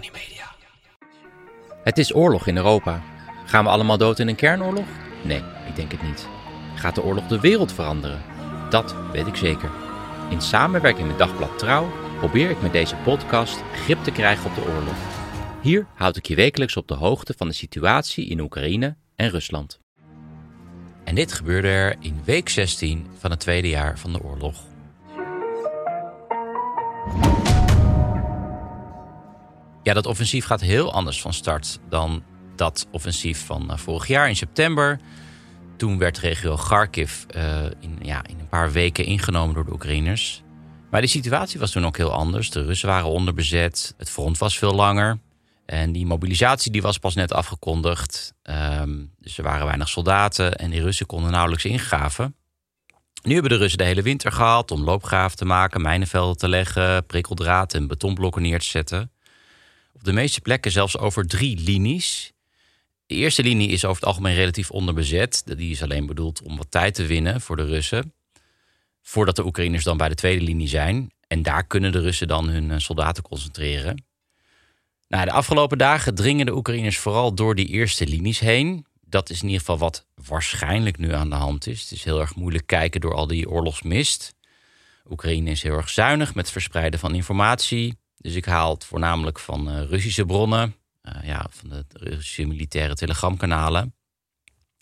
Media. Het is oorlog in Europa. Gaan we allemaal dood in een kernoorlog? Nee, ik denk het niet. Gaat de oorlog de wereld veranderen? Dat weet ik zeker. In samenwerking met Dagblad Trouw probeer ik met deze podcast grip te krijgen op de oorlog. Hier houd ik je wekelijks op de hoogte van de situatie in Oekraïne en Rusland. En dit gebeurde er in week 16 van het tweede jaar van de oorlog. Ja, dat offensief gaat heel anders van start dan dat offensief van eh, vorig jaar in september. Toen werd regio Kharkiv uh, in, ja, in een paar weken ingenomen door de Oekraïners. Maar die situatie was toen ook heel anders. De Russen waren onderbezet, het front was veel langer. En die mobilisatie die was pas net afgekondigd. Um, dus er waren weinig soldaten en die Russen konden nauwelijks ingraven. Nu hebben de Russen de hele winter gehad om loopgraven te maken, mijnenvelden te leggen, prikkeldraad en betonblokken neer te zetten. Op de meeste plekken zelfs over drie linies. De eerste linie is over het algemeen relatief onderbezet. Die is alleen bedoeld om wat tijd te winnen voor de Russen. Voordat de Oekraïners dan bij de tweede linie zijn. En daar kunnen de Russen dan hun eh, soldaten concentreren. Nou, de afgelopen dagen dringen de Oekraïners vooral door die eerste linies heen. Dat is in ieder geval wat waarschijnlijk nu aan de hand is. Het is heel erg moeilijk kijken door al die oorlogsmist. Oekraïne is heel erg zuinig met het verspreiden van informatie. Dus ik haal het voornamelijk van uh, Russische bronnen, uh, ja, van de Russische militaire telegramkanalen.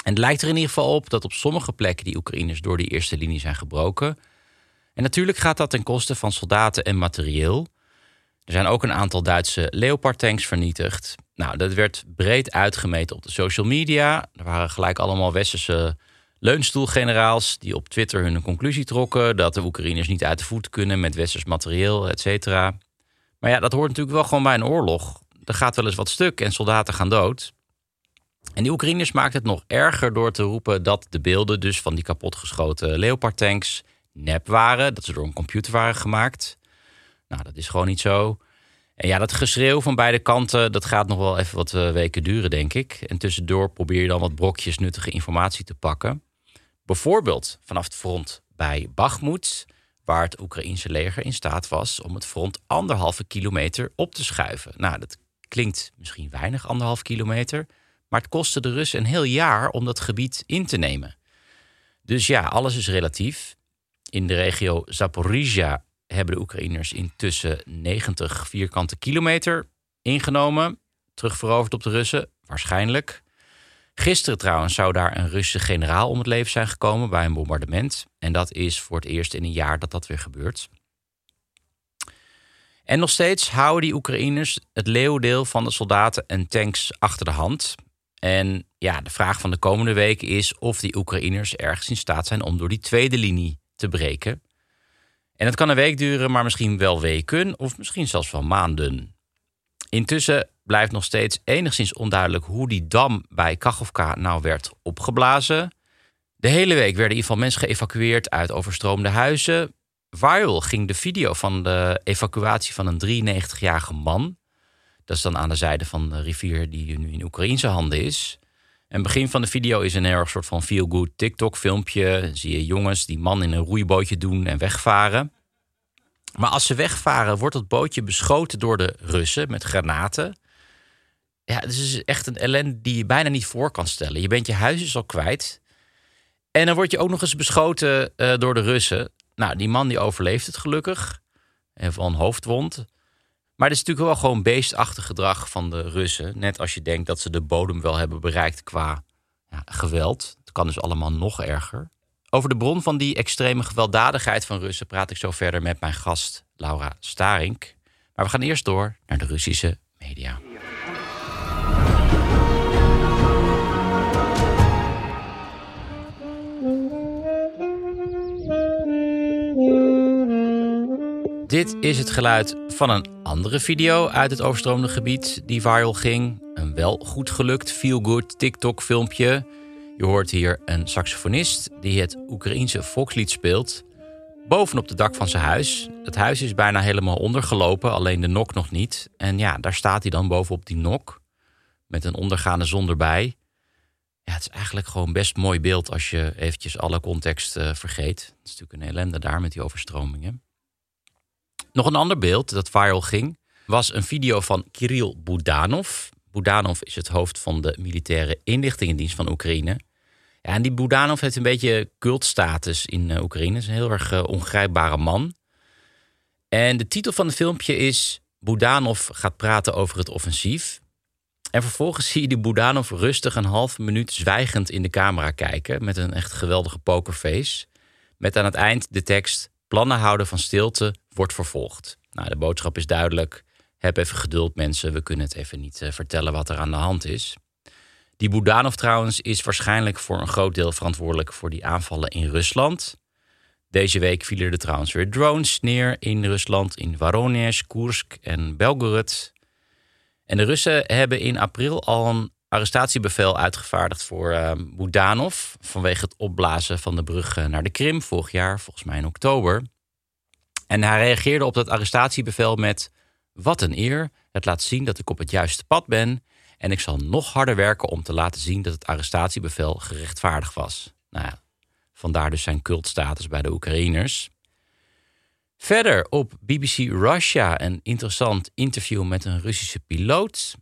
En het lijkt er in ieder geval op dat op sommige plekken die Oekraïners door die eerste linie zijn gebroken. En natuurlijk gaat dat ten koste van soldaten en materieel. Er zijn ook een aantal Duitse Leopard-tanks vernietigd. Nou, dat werd breed uitgemeten op de social media. Er waren gelijk allemaal westerse leunstoelgeneraals die op Twitter hun conclusie trokken dat de Oekraïners niet uit de voet kunnen met westers materieel, et cetera. Maar ja, dat hoort natuurlijk wel gewoon bij een oorlog. Er gaat wel eens wat stuk en soldaten gaan dood. En die Oekraïners maakten het nog erger door te roepen dat de beelden dus van die kapotgeschoten Leopard-tanks nep waren, dat ze door een computer waren gemaakt. Nou, dat is gewoon niet zo. En ja, dat geschreeuw van beide kanten, dat gaat nog wel even wat eh, weken duren, denk ik. En tussendoor probeer je dan wat brokjes nuttige informatie te pakken. Bijvoorbeeld vanaf het front bij Bakhmut, waar het Oekraïense leger in staat was om het front anderhalve kilometer op te schuiven. Nou, dat klinkt misschien weinig, anderhalf kilometer, maar het kostte de Russen een heel jaar om dat gebied in te nemen. Dus ja, alles is relatief. In de regio Zaporizhia hebben de Oekraïners intussen 90 vierkante kilometer ingenomen. Terugveroverd op de Russen, waarschijnlijk. Gisteren trouwens zou daar een Russische generaal om het leven zijn gekomen bij een bombardement. En dat is voor het eerst in een jaar dat dat weer gebeurt. En nog steeds houden die Oekraïners het leeuwdeel van de soldaten en tanks achter de hand. En ja, de vraag van de komende weken is of die Oekraïners ergens in staat zijn om door die tweede linie te breken. En het kan een week duren, maar misschien wel weken of misschien zelfs wel maanden. Intussen blijft nog steeds enigszins onduidelijk hoe die dam bij Kachovka nou werd opgeblazen. De hele week werden in ieder geval mensen geëvacueerd uit overstroomde huizen. Viral ging de video van de evacuatie van een 93-jarige man. Dat is dan aan de zijde van de rivier die nu in Oekraïnse handen is. En begin van de video is een erg soort van feel-good TikTok-filmpje. Zie je jongens die man in een roeibootje doen en wegvaren. Maar als ze wegvaren, wordt het bootje beschoten door de Russen met granaten. Ja, het is echt een ellende die je bijna niet voor kan stellen. Je bent je huis is al kwijt. En dan word je ook nog eens beschoten uh, door de Russen. Nou, die man die overleeft het gelukkig. En van hoofdwond. Maar het is natuurlijk wel gewoon beestachtig gedrag van de Russen. Net als je denkt dat ze de bodem wel hebben bereikt qua ja, geweld. Het kan dus allemaal nog erger. Over de bron van die extreme gewelddadigheid van Russen praat ik zo verder met mijn gast Laura Starink. Maar we gaan eerst door naar de Russische media. Dit is het geluid van een andere video uit het overstroomde gebied die viral ging. Een wel goed gelukt feel-good TikTok-filmpje. Je hoort hier een saxofonist die het Oekraïense volkslied speelt. Bovenop het dak van zijn huis. Het huis is bijna helemaal ondergelopen, alleen de nok nog niet. En ja, daar staat hij dan bovenop die nok. Met een ondergaande zon erbij. Ja, het is eigenlijk gewoon best mooi beeld als je eventjes alle context uh, vergeet. Het is natuurlijk een ellende daar met die overstromingen. Nog een ander beeld dat viral ging, was een video van Kirill Budanov. Budanov is het hoofd van de militaire inlichtingendienst van Oekraïne. En die Budanov heeft een beetje cultstatus in uh, Oekraïne. Is een heel erg uh, ongrijpbare man. En de titel van het filmpje is Budanov gaat praten over het offensief. En vervolgens zie je die Budanov rustig een half minuut zwijgend in de camera kijken. Met een echt geweldige pokerface. Met aan het eind de tekst: Plannen houden van stilte wordt vervolgd. Nou, de boodschap is duidelijk. Heb even geduld, mensen. We kunnen het even niet uh, vertellen wat er aan de hand is. Die Budanov trouwens is waarschijnlijk voor een groot deel verantwoordelijk voor die aanvallen in Rusland. Deze week vielen er trouwens weer drones neer in Rusland, in Voronezh, Koersk en Belgorod. En de Russen hebben in april al een arrestatiebevel uitgevaardigd voor uh, Budanov vanwege het opblazen van de brug naar de Krim vorig jaar, volgens mij in oktober. En hij reageerde op dat arrestatiebevel met: Wat een eer, het laat zien dat ik op het juiste pad ben en ik zal nog harder werken om te laten zien dat het arrestatiebevel gerechtvaardigd was. Nou ja, vandaar dus zijn cultstatus bij de Oekraïners. Verder op BBC Russia een interessant interview met een Russische piloot,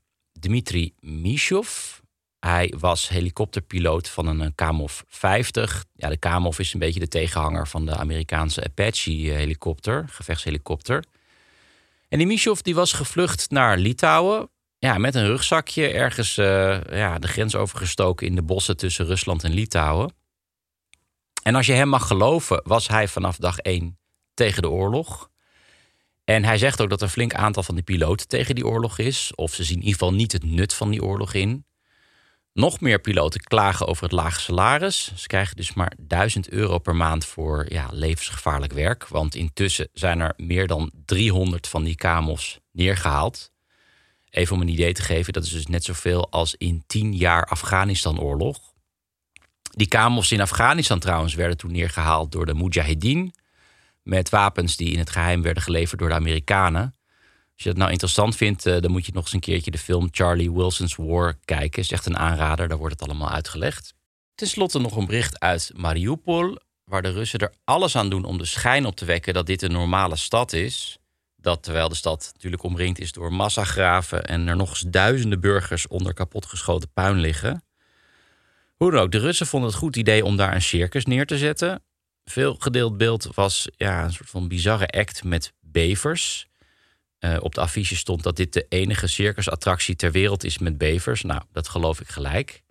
Dmitri Mishov. Hij was helikopterpiloot van een Kamov 50. Ja, de Kamov is een beetje de tegenhanger van de Amerikaanse Apache-helikopter, gevechtshelikopter. En die Mishov die was gevlucht naar Litouwen. Ja, met een rugzakje ergens uh, ja, de grens overgestoken in de bossen tussen Rusland en Litouwen. En als je hem mag geloven, was hij vanaf dag 1 tegen de oorlog. En hij zegt ook dat er een flink aantal van die piloten tegen die oorlog is. Of ze zien in ieder geval niet het nut van die oorlog in. Nog meer piloten klagen over het lage salaris. Ze krijgen dus maar 1000 euro per maand voor ja, levensgevaarlijk werk. Want intussen zijn er meer dan 300 van die kamels neergehaald. Even om een idee te geven, dat is dus net zoveel als in 10 jaar Afghanistan-oorlog. Die kamels in Afghanistan trouwens werden toen neergehaald door de Mujahideen. Met wapens die in het geheim werden geleverd door de Amerikanen. Als je dat nou interessant vindt, eh, dan moet je nog eens een keertje de film Charlie Wilson's War kijken. Is echt een aanrader, daar wordt het allemaal uitgelegd. Ten slotte nog een bericht uit Mariupol, waar de Russen er alles aan doen om de schijn op te wekken dat dit een normale stad is. Dat terwijl de stad natuurlijk omringd is door massagraven en er nog eens duizenden burgers onder kapotgeschoten puin liggen. Hoe dan ook, de Russen vonden het goed idee om daar een circus neer te zetten. Veel gedeeld beeld was ja, een soort van bizarre act met bevers. Uh, op de affiche stond dat dit de enige circusattractie ter wereld is met bevers. Nou, dat geloof ik gelijk.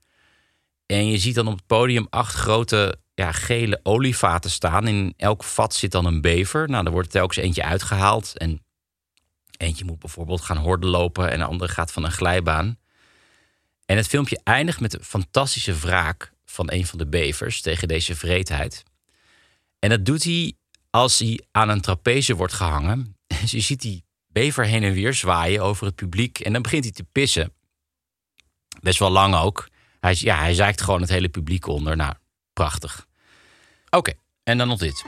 En je ziet dan op het podium acht grote ja, gele olievaten staan. In elk vat zit dan een bever. Nou, er wordt telkens eentje uitgehaald. En eentje moet bijvoorbeeld gaan horden lopen en de andere gaat van een glijbaan. En het filmpje eindigt met een fantastische wraak van een van de bevers tegen deze vreedheid. En dat doet hij als hij aan een trapeze wordt gehangen. Dus je ziet die bever heen en weer zwaaien over het publiek. En dan begint hij te pissen. Best wel lang ook. Hij, ja, hij zeikt gewoon het hele publiek onder. Nou, prachtig. Oké, en dan nog dit.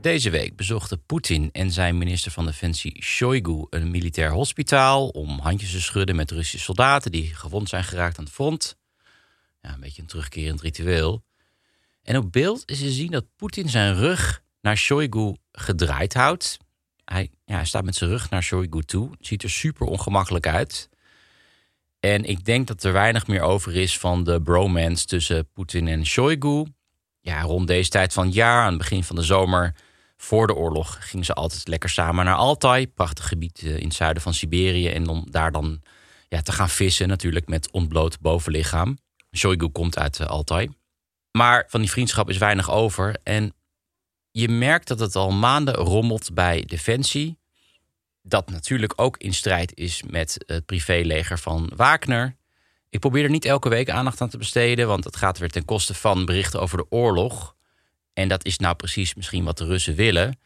Deze week bezochten Poetin en zijn minister van Defensie Shoigu een militair hospitaal om handjes te schudden met Russische soldaten die gewond zijn geraakt aan het front. Ja, een beetje een terugkerend ritueel. En op beeld is te zien dat Poetin zijn rug naar Shoigu gedraaid houdt. Hij, ja, staat met zijn rug naar Shoigu toe. Ziet er super ongemakkelijk uit. En ik denk dat er weinig meer over is van de bromance tussen Poetin en Shoigu. Ja, rond deze tijd van het jaar, aan het begin van de zomer, voor de oorlog, gingen ze altijd lekker samen naar Altai. Prachtig gebied eh, in het zuiden van Siberië. En om daar dan ja, te gaan vissen, natuurlijk met ontbloot bovenlichaam. Shoigu komt uit eh, Altai. Maar van die vriendschap is weinig over. En je merkt dat het al maanden rommelt bij Defensie. Dat natuurlijk ook in strijd is met het privéleger van Wagner. Ik probeer er niet elke week aandacht aan te besteden, want het gaat weer ten koste van berichten over de oorlog. En dat is nou precies misschien wat de Russen willen.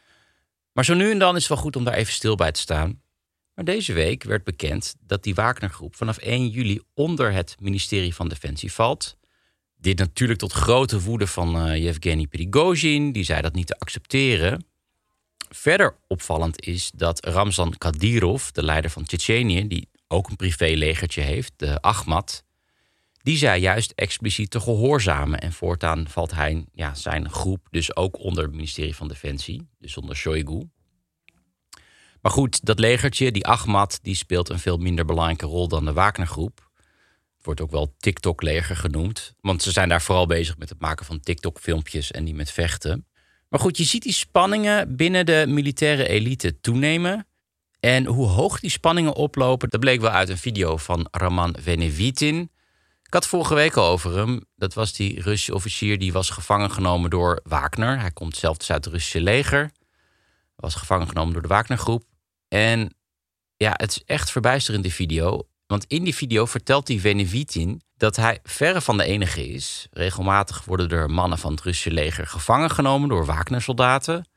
Maar zo nu en dan is het wel goed om daar even stil bij te staan. Maar deze week werd bekend dat die Wagnergroep vanaf 1 juli onder het ministerie van Defensie valt. Dit natuurlijk tot grote woede van uh, Yevgeny Prigozhin, die zei dat niet te accepteren. Verder opvallend is dat Ramzan Kadyrov, de leider van Tsjetsjenië, die ook een privélegertje heeft, de Ahmad, die zei juist expliciet te gehoorzamen. En voortaan valt hij, ja, zijn groep dus ook onder het ministerie van Defensie, dus onder Shoigu. Maar goed, dat legertje, die Ahmad, die speelt een veel minder belangrijke rol dan de Wagnergroep. Het wordt ook wel TikTok-leger genoemd, want ze zijn daar vooral bezig met het maken van TikTok-filmpjes en niet met vechten. Maar goed, je ziet die spanningen binnen de militaire elite toenemen. En hoe hoog die spanningen oplopen, dat bleek wel uit een video van Raman Venevitin. Ik had vorige week al over hem. Dat was die Russische officier die was gevangen genomen door Wagner. Hij komt zelf uit het Russische leger. Was gevangen genomen door de Wagnergroep. En ja, het is echt verbijsterend, die video. Want in die video vertelt die Venevitin dat hij verre van de enige is. Regelmatig worden er mannen van het Russische leger gevangen genomen door Wagner-soldaten.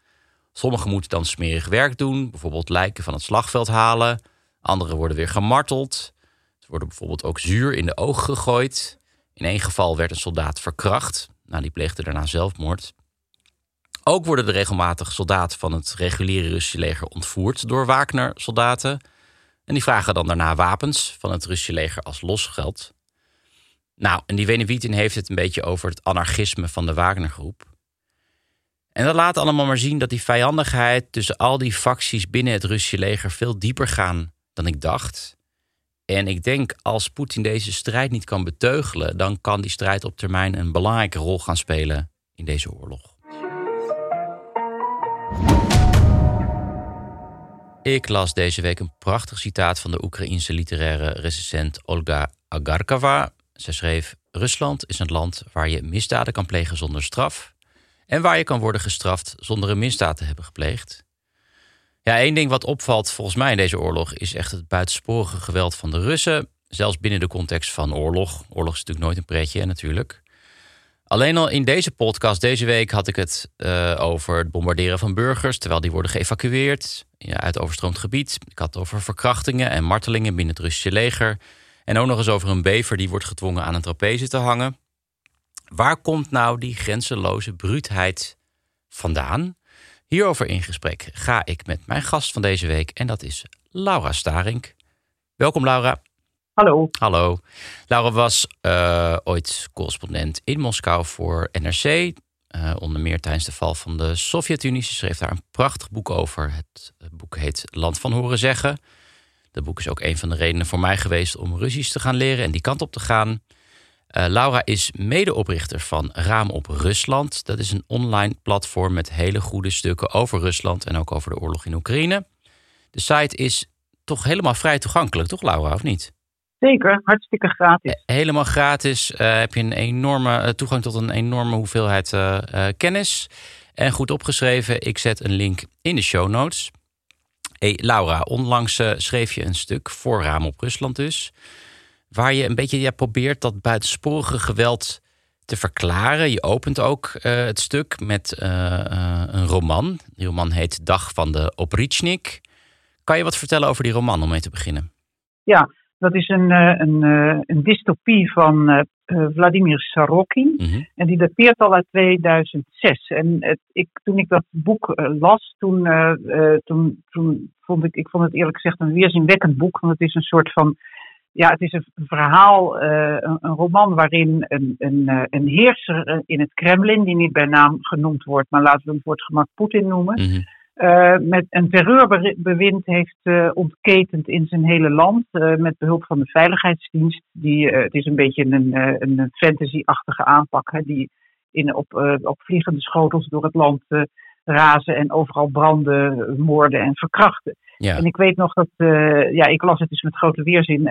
Sommigen moeten dan smerig werk doen, bijvoorbeeld lijken van het slagveld halen. Anderen worden weer gemarteld. Er worden bijvoorbeeld ook zuur in de ogen gegooid. In één geval werd een soldaat verkracht. Nou, die pleegde daarna zelfmoord. Ook worden er regelmatig soldaten van het reguliere Russische leger ontvoerd door Wagner-soldaten. En die vragen dan daarna wapens van het Russische leger als losgeld. Nou, en die Venevitin heeft het een beetje over het anarchisme van de Wagnergroep. En dat laat allemaal maar zien dat die vijandigheid tussen al die facties binnen het Russische leger veel dieper gaan dan ik dacht. En ik denk als Poetin deze strijd niet kan beteugelen, dan kan die strijd op termijn een belangrijke rol gaan spelen in deze oorlog. Ik las deze week een prachtig citaat van de Oekraïense literaire recensent Olga Agarkova. Ze schreef: Rusland is een land waar je misdaden kan plegen zonder straf. En waar je kan worden gestraft zonder een misdaad te hebben gepleegd. Ja, één ding wat opvalt volgens mij in deze oorlog is echt het buitensporige geweld van de Russen. Zelfs binnen de context van oorlog. Oorlog is natuurlijk nooit een pretje, natuurlijk. Alleen al in deze podcast deze week had ik het uh, over het bombarderen van burgers terwijl die worden geëvacueerd uit overstroomd gebied. Ik had het over verkrachtingen en martelingen binnen het Russische leger. En ook nog eens over een bever die wordt gedwongen aan een trapeze te hangen. Waar komt nou die grenzeloze bruutheid vandaan? Hierover in gesprek ga ik met mijn gast van deze week en dat is Laura Starink. Welkom Laura. Hallo. Hallo. Laura was uh, ooit correspondent in Moskou voor NRC. Eh, onder meer tijdens de val van de Sovjet-Unie. Ze schreef daar een prachtig boek over. Het boek heet Land van Horen Zeggen. Dat boek is ook een van de redenen voor mij geweest om Russisch te gaan leren en die kant op te gaan. Uh, Laura is medeoprichter van Raam op Rusland. Dat is een online platform met hele goede stukken over Rusland en ook over de oorlog in Oekraïne. De site is toch helemaal vrij toegankelijk, toch Laura, of niet? Zeker, hartstikke gratis. Eh, helemaal gratis uh, heb je een enorme uh, toegang tot een enorme hoeveelheid kennis. En goed opgeschreven, ik zet een link in de show notes. Hey, Laura, onlangs schreef je een stuk voor Raam op Rusland dus. Waar je een beetje ja, probeert dat buitensporige geweld te verklaren. Je opent ook het stuk met een roman. Die roman heet Dag van de Oprichnik. Kan je wat vertellen over die roman om mee te beginnen? Ja, dat is een, eh, een, eh, een dystopie van uh, Vladimir Sorokin. Mhm. En die dateert al uit 2006. En het, ik, toen ik dat boek las, toen, toen, toen vond ik, ik vond het eerlijk gezegd een weerzinwekkend boek. Want het is een soort van ja, het is een verhaal, een, een, roman waarin een, een, een heerser in het Kremlin, die niet bij naam genoemd wordt, maar laten we hem voor het gemak Poetin noemen, mhm. Uh, met een terreurbewind heeft uh, ontketend in zijn hele land. Uh, met behulp van de Veiligheidsdienst. Die, het is een beetje een, een fantasy-achtige aanpak. Hè, die in, op, op vliegende schotels door het land razen. En overal branden, moorden en verkrachten. Ja. En ik weet nog dat. ja, ik las het dus met grote weerzin.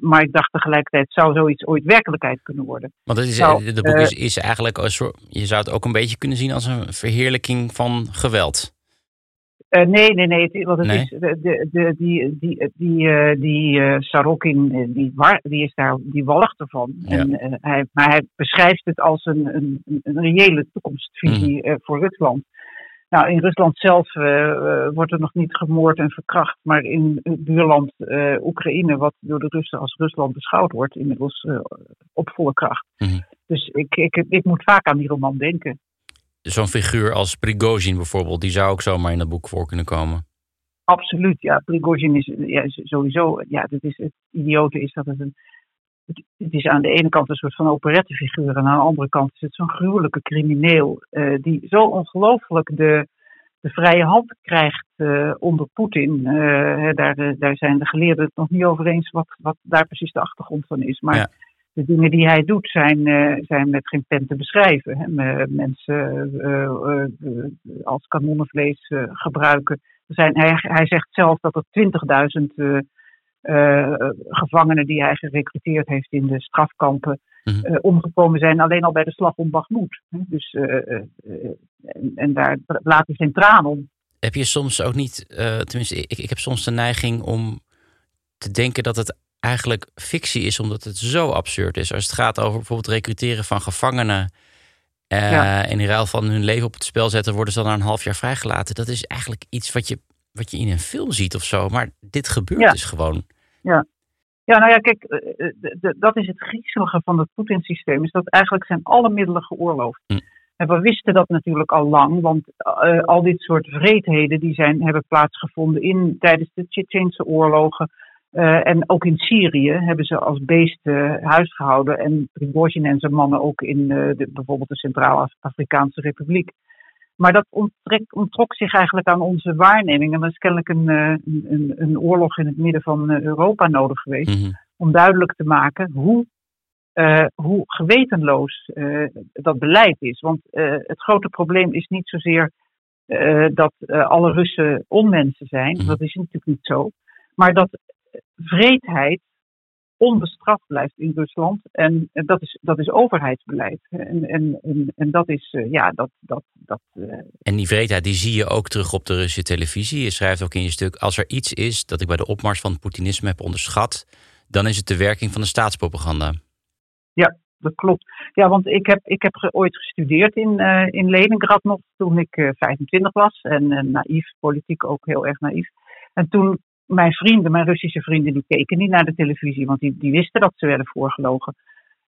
maar ik dacht tegelijkertijd: zou zoiets ooit werkelijkheid kunnen worden? Want het is, nou, de boek is, is eigenlijk. Je zou het ook een beetje kunnen zien als een verheerlijking van geweld. Uh, nee, nee, nee. Want het is de, de, de, die, die, die, uh, die uh, Sarokin, die, die, is daar, die walgt ervan. Ja. En, hij, maar hij beschrijft het als een, een, een reële toekomstvisie mm. voor Rusland. Nou, in Rusland zelf wordt er nog niet gemoord en verkracht, maar in het buurland Oekraïne, wat door de Russen als Rusland beschouwd wordt, inmiddels op volle kracht. Mm. Dus ik, ik, ik moet vaak aan die roman denken zo'n figuur als Prigozhin bijvoorbeeld, die zou ook zomaar in dat boek voor kunnen komen. Absoluut, ja. Prigozhin is ja, sowieso, ja, dat is, het idiote is dat het een, het, is aan de ene kant een soort van operettefiguur en aan de andere kant is het zo'n gruwelijke crimineel uh, die zo ongelooflijk de, de vrije hand krijgt uh, onder Poetin. Uh, daar, daar zijn de geleerden het nog niet over eens wat, wat daar precies de achtergrond van is. Maar ja de dingen die hij doet zijn, uh, zijn met geen pen te beschrijven. Hè. Mensen uh, uh, als kanonnenvlees gebruiken. Zijn, hij, hij zegt zelf dat er 20.000 gevangenen die hij gerecruiteerd heeft in de strafkampen mm omgekomen zijn alleen al bij de slag om Bakhmut. Dus, en, en, daar laat hij zijn traan om. Heb je soms ook niet, tenminste ik, ik heb soms de neiging om te denken dat het eigenlijk fictie is, omdat het zo absurd is. Als het gaat over bijvoorbeeld recruteren van gevangenen. Uh, En in ruil van hun leven op het spel zetten, worden ze dan na een half jaar vrijgelaten. Dat is eigenlijk iets wat je, wat je in een film ziet of zo. Maar dit gebeurt dus gewoon. Ja. Ja, nou ja, kijk, eh, eh, dat is het griezelige van het Poetin-systeem. Is dat eigenlijk zijn alle middelen geoorloofd. Hm. En we wisten dat natuurlijk al lang, want al dit soort vreedheden die zijn, hebben plaatsgevonden in, tijdens de Tsjetsjense oorlogen, uh, en ook in Syrië hebben ze als beesten huis gehouden. En Prigozhin en zijn mannen ook in uh, de, bijvoorbeeld de Centraal-Afrikaanse Republiek. Maar dat onttrek, onttrok zich eigenlijk aan onze waarneming. En er is kennelijk een, uh, een, een, oorlog in het midden van Europa nodig geweest. Mm -hmm. Om duidelijk te maken hoe, hoe gewetenloos dat beleid is. Want het grote probleem is niet zozeer dat alle Russen onmensen zijn. Mm -hmm. Dat is natuurlijk niet zo. Maar dat vreedheid onbestraft blijft in Rusland. En, dat, is, dat is overheidsbeleid. En, en, en, en dat is, uh, ja, dat. dat, dat uh... En die vreedheid die zie je ook terug op de Russische televisie. Je schrijft ook in je stuk: als er iets is dat ik bij de opmars van het Poetinisme heb onderschat, dan is het de werking van de staatspropaganda. Ja, dat klopt. Ja, want ik heb, ik heb ooit gestudeerd in, uh, in Leningrad nog toen ik 25 was. En naïef, politiek ook heel erg naïef. En toen mijn vrienden, mijn Russische vrienden, die keken niet naar de televisie, want die, die wisten dat ze werden voorgelogen.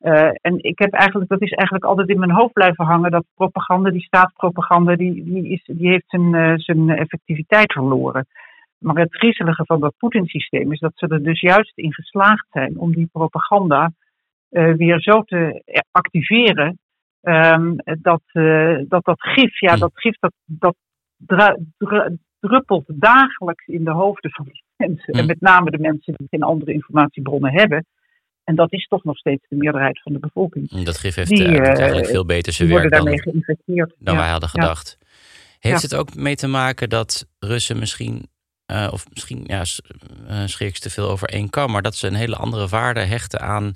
Uh, en ik heb eigenlijk, dat is eigenlijk altijd in mijn hoofd blijven hangen, dat propaganda, die staatspropaganda, die, die, is, die heeft zijn, uh, zijn effectiviteit verloren. Maar het griezelige van dat Poetin-systeem is dat ze er dus juist in geslaagd zijn om die propaganda uh, weer zo te activeren um, dat, dat dat gif, ja, dat gif dat, dat druppelt dagelijks in de hoofden van die mensen. En met name de mensen die geen andere informatiebronnen hebben. En dat is toch nog steeds de meerderheid van de bevolking. Dat gif heeft die, uh, eigenlijk veel beter zijn werk dan, dan wij hadden gedacht. Heeft het ook mee te maken dat Russen misschien, uh, of misschien ja, uh, schrik ik te veel over één kam, maar dat ze een hele andere waarde hechten aan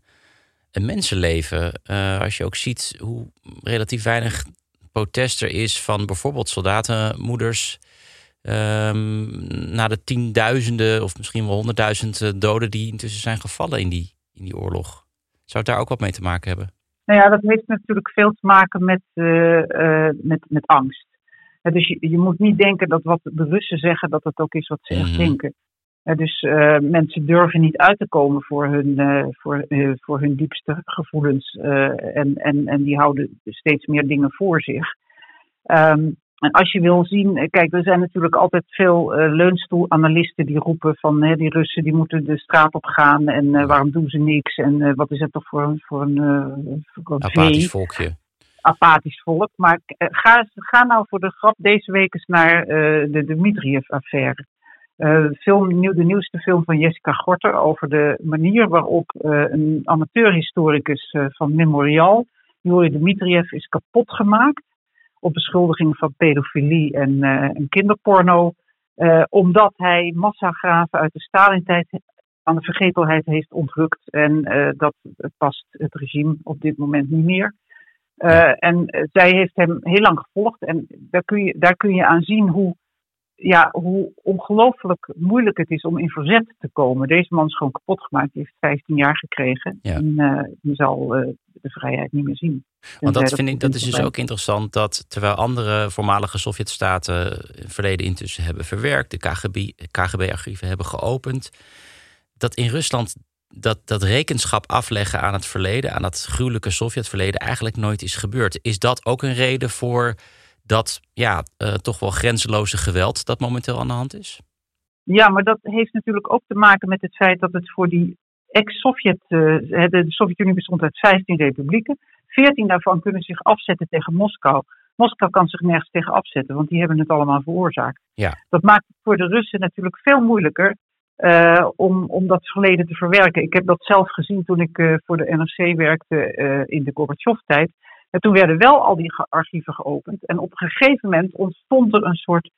een mensenleven? als je ook ziet hoe relatief weinig protest er is van bijvoorbeeld soldatenmoeders Um, na de tienduizenden of misschien wel honderdduizend doden die intussen zijn gevallen in die, in die oorlog. Zou het daar ook wat mee te maken hebben? Nou ja, dat heeft natuurlijk veel te maken met, uh, uh, met, met angst. dus je, je, moet niet denken dat wat de Russen zeggen, dat het ook is wat ze echt mhm. denken. dus uh, mensen durven niet uit te komen voor hun, voor, voor hun diepste gevoelens. en, en, en die houden steeds meer dingen voor zich. Um, en als je wil zien, eh, kijk, er zijn natuurlijk altijd veel uh, leunstoelanalisten die roepen van hè, die Russen die moeten de straat op gaan en uh, waarom doen ze niks en uh, wat is het toch voor, voor een, voor een apathisch volkje. Apathisch volk. Maar ga, ga nou voor de grap deze week eens naar de Dmitriev-affaire. film, nieuw, de nieuwste film van Jessica Gorter over de manier waarop een amateurhistoricus van Memorial, Juri Dmitriev, is kapot gemaakt op beschuldiging van pedofilie en, uh, en kinderporno. Uh, omdat hij massagraven uit de Stalin-tijd aan de vergetelheid heeft ontrukt. En uh, dat past het regime op dit moment niet meer. en zij heeft hem heel lang gevolgd. En daar kun je, daar kun je aan zien hoe ja, hoe ongelooflijk moeilijk het is om in verzet te komen. Deze man is gewoon kapot gemaakt. Die heeft 15 jaar gekregen. En uh, die zal uh, de vrijheid niet meer zien. Want dat, vind ik, dat is dus ook interessant. Dat terwijl andere voormalige Sovjetstaten het verleden intussen hebben verwerkt. De KGB-archieven hebben geopend. Dat in Rusland dat, dat rekenschap afleggen aan het verleden, aan dat gruwelijke Sovjetverleden, eigenlijk nooit is gebeurd. Is dat ook een reden voor dat ja, uh, toch wel grenzeloze geweld dat momenteel aan de hand is? Ja, maar dat heeft natuurlijk ook te maken met het feit dat het voor die ex-Sovjet, uh, de Sovjet-Unie bestond uit 15 republieken. 14 daarvan kunnen zich afzetten tegen Moskou. Moskou kan zich nergens tegen afzetten, want die hebben het allemaal veroorzaakt. Ja. Dat maakt het voor de Russen natuurlijk veel moeilijker uh, om, om dat verleden te verwerken. Ik heb dat zelf gezien toen ik uh, voor de NRC werkte in de Gorbachev-tijd. En toen werden wel al die archieven geopend. En op een gegeven moment ontstond er een soort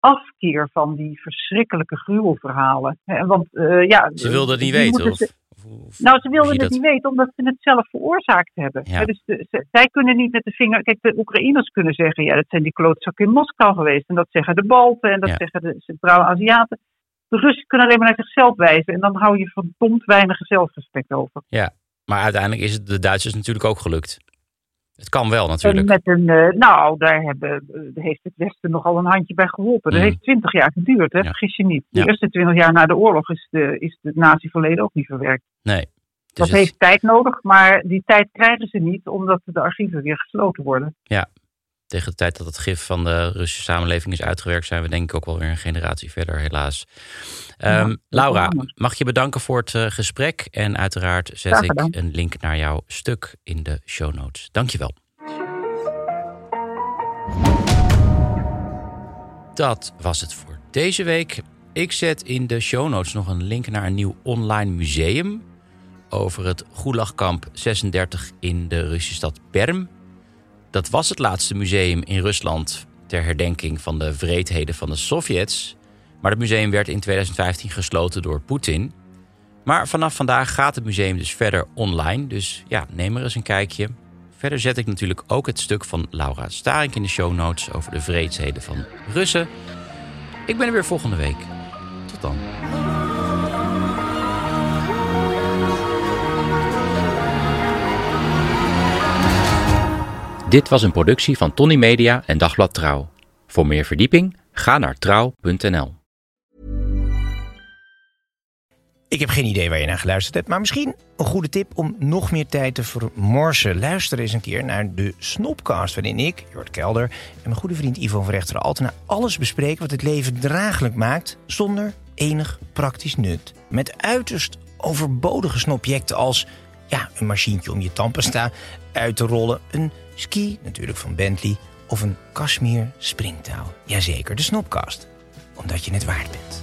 afkeer van die verschrikkelijke gruwelverhalen. Want, ja, ze wilden het niet weten? Of, of, nou, ze wilden het niet weten omdat ze het zelf veroorzaakt hebben. Ja. Dus de, ze, zij kunnen niet met de vinger. Kijk, de Oekraïners kunnen zeggen: ja, dat zijn die klootzakken in Moskou geweest. En dat zeggen de Balten en dat Ja. zeggen de Centrale Aziaten. De Russen kunnen alleen maar naar zichzelf wijzen. En dan hou je verdomd weinig zelfrespect over. Ja, maar uiteindelijk is het de Duitsers natuurlijk ook gelukt. Het kan wel natuurlijk. En met een, eh, nou, daar hebben, eh, heeft het Westen nogal een handje bij geholpen. Dat Mhm. heeft twintig jaar geduurd, hè? Ja. vergis je niet. De Ja. eerste twintig jaar na de oorlog is, de, is het nazi-verleden ook niet verwerkt. Nee. Dus dat het- heeft tijd nodig, maar die tijd krijgen ze niet omdat de archieven weer gesloten worden. Tegen de tijd dat het gif van de Russische samenleving is uitgewerkt, zijn we denk ik ook wel weer een generatie verder, helaas. Ja, Ehm, Laura, mag je bedanken voor het eh, gesprek. En uiteraard zet ik een link naar jouw stuk in de show notes. Dankjewel. Dat was het voor deze week. Ik zet in de show notes nog een link naar een nieuw online museum over het Gulagkamp 36 in de Russische stad Perm. Dat was het laatste museum in Rusland ter herdenking van de wreedheden van de Sovjets. Maar het museum werd in 2015 gesloten door Poetin. Maar vanaf vandaag gaat het museum dus verder online. Dus ja, neem er eens een kijkje. Verder zet ik natuurlijk ook het stuk van Laura Starink in de show notes over de wreedheden van Russen. Ik ben er weer volgende week. Tot dan. Dit was een productie van Tony Media en Dagblad Trouw. Voor meer verdieping ga naar trouw.nl. Ik heb geen idee waar je naar geluisterd hebt, maar misschien een goede tip om nog meer tijd te vermorsen. Luister eens een keer naar de Snopcast, waarin ik, Jort Kelder en mijn goede vriend Ivo van Rechteren Altena alles bespreken wat het leven draaglijk maakt zonder enig praktisch nut. Met uiterst overbodige snobjecten als ja, een machientje om je tandpasta uit te rollen, een ski natuurlijk van Bentley of een Kashmir springtouw. Jazeker, de Snopcast, omdat je het waard bent.